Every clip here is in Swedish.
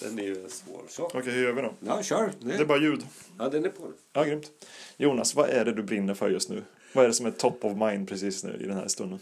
Den är ju svår. Så. Okej, hur gör vi då? Ja, kör. Det är bara ljud. Ja, den är på. Ja, grymt. Jonas, vad är det du brinner för just nu? Vad är det som är top of mind precis nu i den här stunden?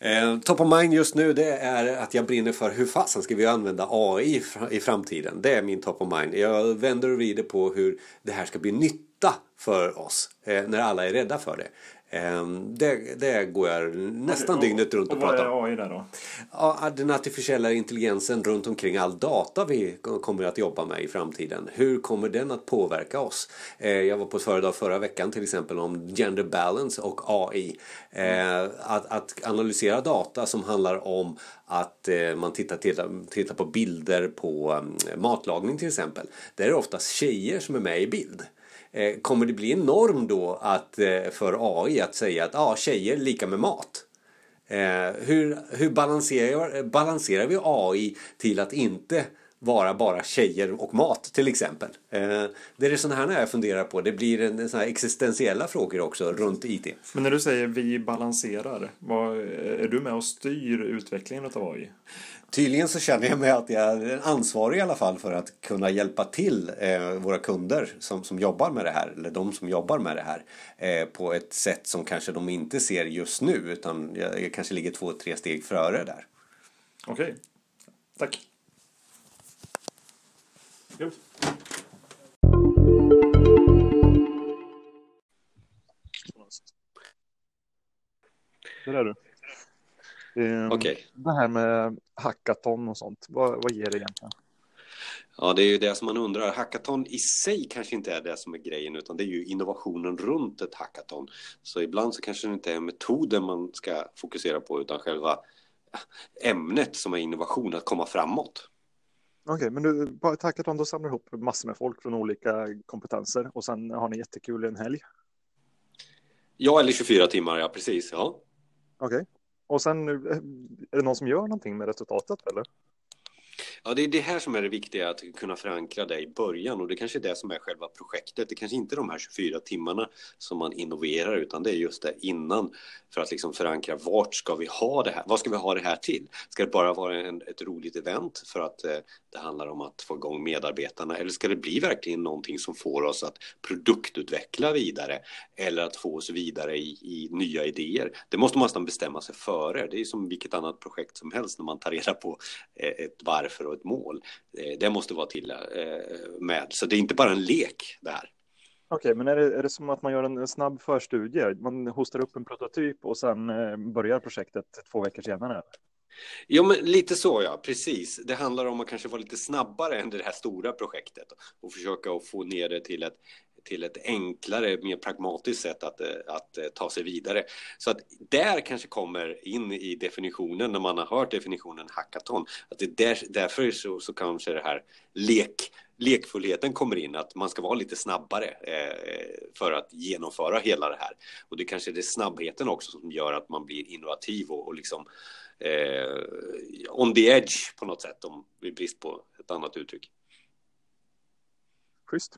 Eh, top of mind just nu det är att jag brinner för hur fasen ska vi använda AI i framtiden. Det är min top of mind. Jag vänder och vrider på hur det här ska bli nytta för oss eh, när alla är rädda för det. Ehm, det, det går jag nästan och, dygnet runt och, och pratar om. vad är AI där då? Ja, den artificiella intelligensen runt omkring all data vi kommer att jobba med i framtiden. Hur kommer den att påverka oss? Eh, jag var på ett föredrag förra veckan till exempel om gender balance och AI. Eh, att, att analysera data som handlar om att man tittar, tittar, tittar på bilder på matlagning till exempel. Där är det oftast tjejer som är med i bild. Eh, kommer det bli en norm då att, eh, för AI att säga att ah, tjejer är lika med mat? Eh, hur hur balanserar, balanserar vi AI till att inte vara bara tjejer och mat till exempel. Eh, det är sådana här jag funderar på. Det blir en, sån existentiella frågor också runt IT. Men när du säger vi balanserar, vad, är du med och styr utvecklingen av AI? Tydligen så känner jag mig att jag är ansvarig i alla fall för att kunna hjälpa till eh, våra kunder som, som jobbar med det här, eller de som jobbar med det här, eh, på ett sätt som kanske de inte ser just nu, utan jag, jag kanske ligger två, tre steg före där. Okej, okay. tack. Jo. Det är du. Um, Okej. Okay. Det här med hackathon och sånt, vad, vad ger det egentligen? Ja, det är ju det som man undrar. Hackathon i sig kanske inte är det som är grejen, utan det är ju innovationen runt ett hackathon. Så ibland så kanske det inte är metoden man ska fokusera på, utan själva ämnet som är innovation, att komma framåt. Okej, okay, men du, på ett hackathon då samlar du ihop massor med folk från olika kompetenser och sen har ni jättekul en helg? Ja, eller 24 timmar, ja precis. Ja. Okej. Okay. Och sen, är det någon som gör någonting med resultatet eller? Ja, det är det här som är det viktiga, att kunna förankra det i början och det kanske är det som är själva projektet. Det kanske inte är de här 24 timmarna som man innoverar utan det är just det innan för att liksom förankra vart ska vi ha det här? Vad ska vi ha det här till? Ska det bara vara en, ett roligt event för att eh, det handlar om att få igång medarbetarna eller ska det bli verkligen någonting som får oss att produktutveckla vidare eller att få oss vidare i, i nya idéer? Det måste man nästan bestämma sig före. Det är som vilket annat projekt som helst när man tar reda på eh, ett varför och ett mål. Eh, det måste vara till eh, med. Så det är inte bara en lek det här. Okej, men är det, är det som att man gör en snabb förstudie? Man hostar upp en prototyp och sen eh, börjar projektet två veckor senare? Ja, men lite så ja, precis. Det handlar om att kanske vara lite snabbare än det här stora projektet och försöka att få ner det till ett, till ett enklare, mer pragmatiskt sätt att, eh, att eh, ta sig vidare. Så att där kanske kommer in i definitionen, när man har hört definitionen hackathon, att det där, därför så, så kanske det här lek, lekfullheten kommer in, att man ska vara lite snabbare eh, för att genomföra hela det här. Och det kanske är det snabbheten också som gör att man blir innovativ och, och liksom eh, on the edge på något sätt, om vi brist på ett annat uttryck. Schysst.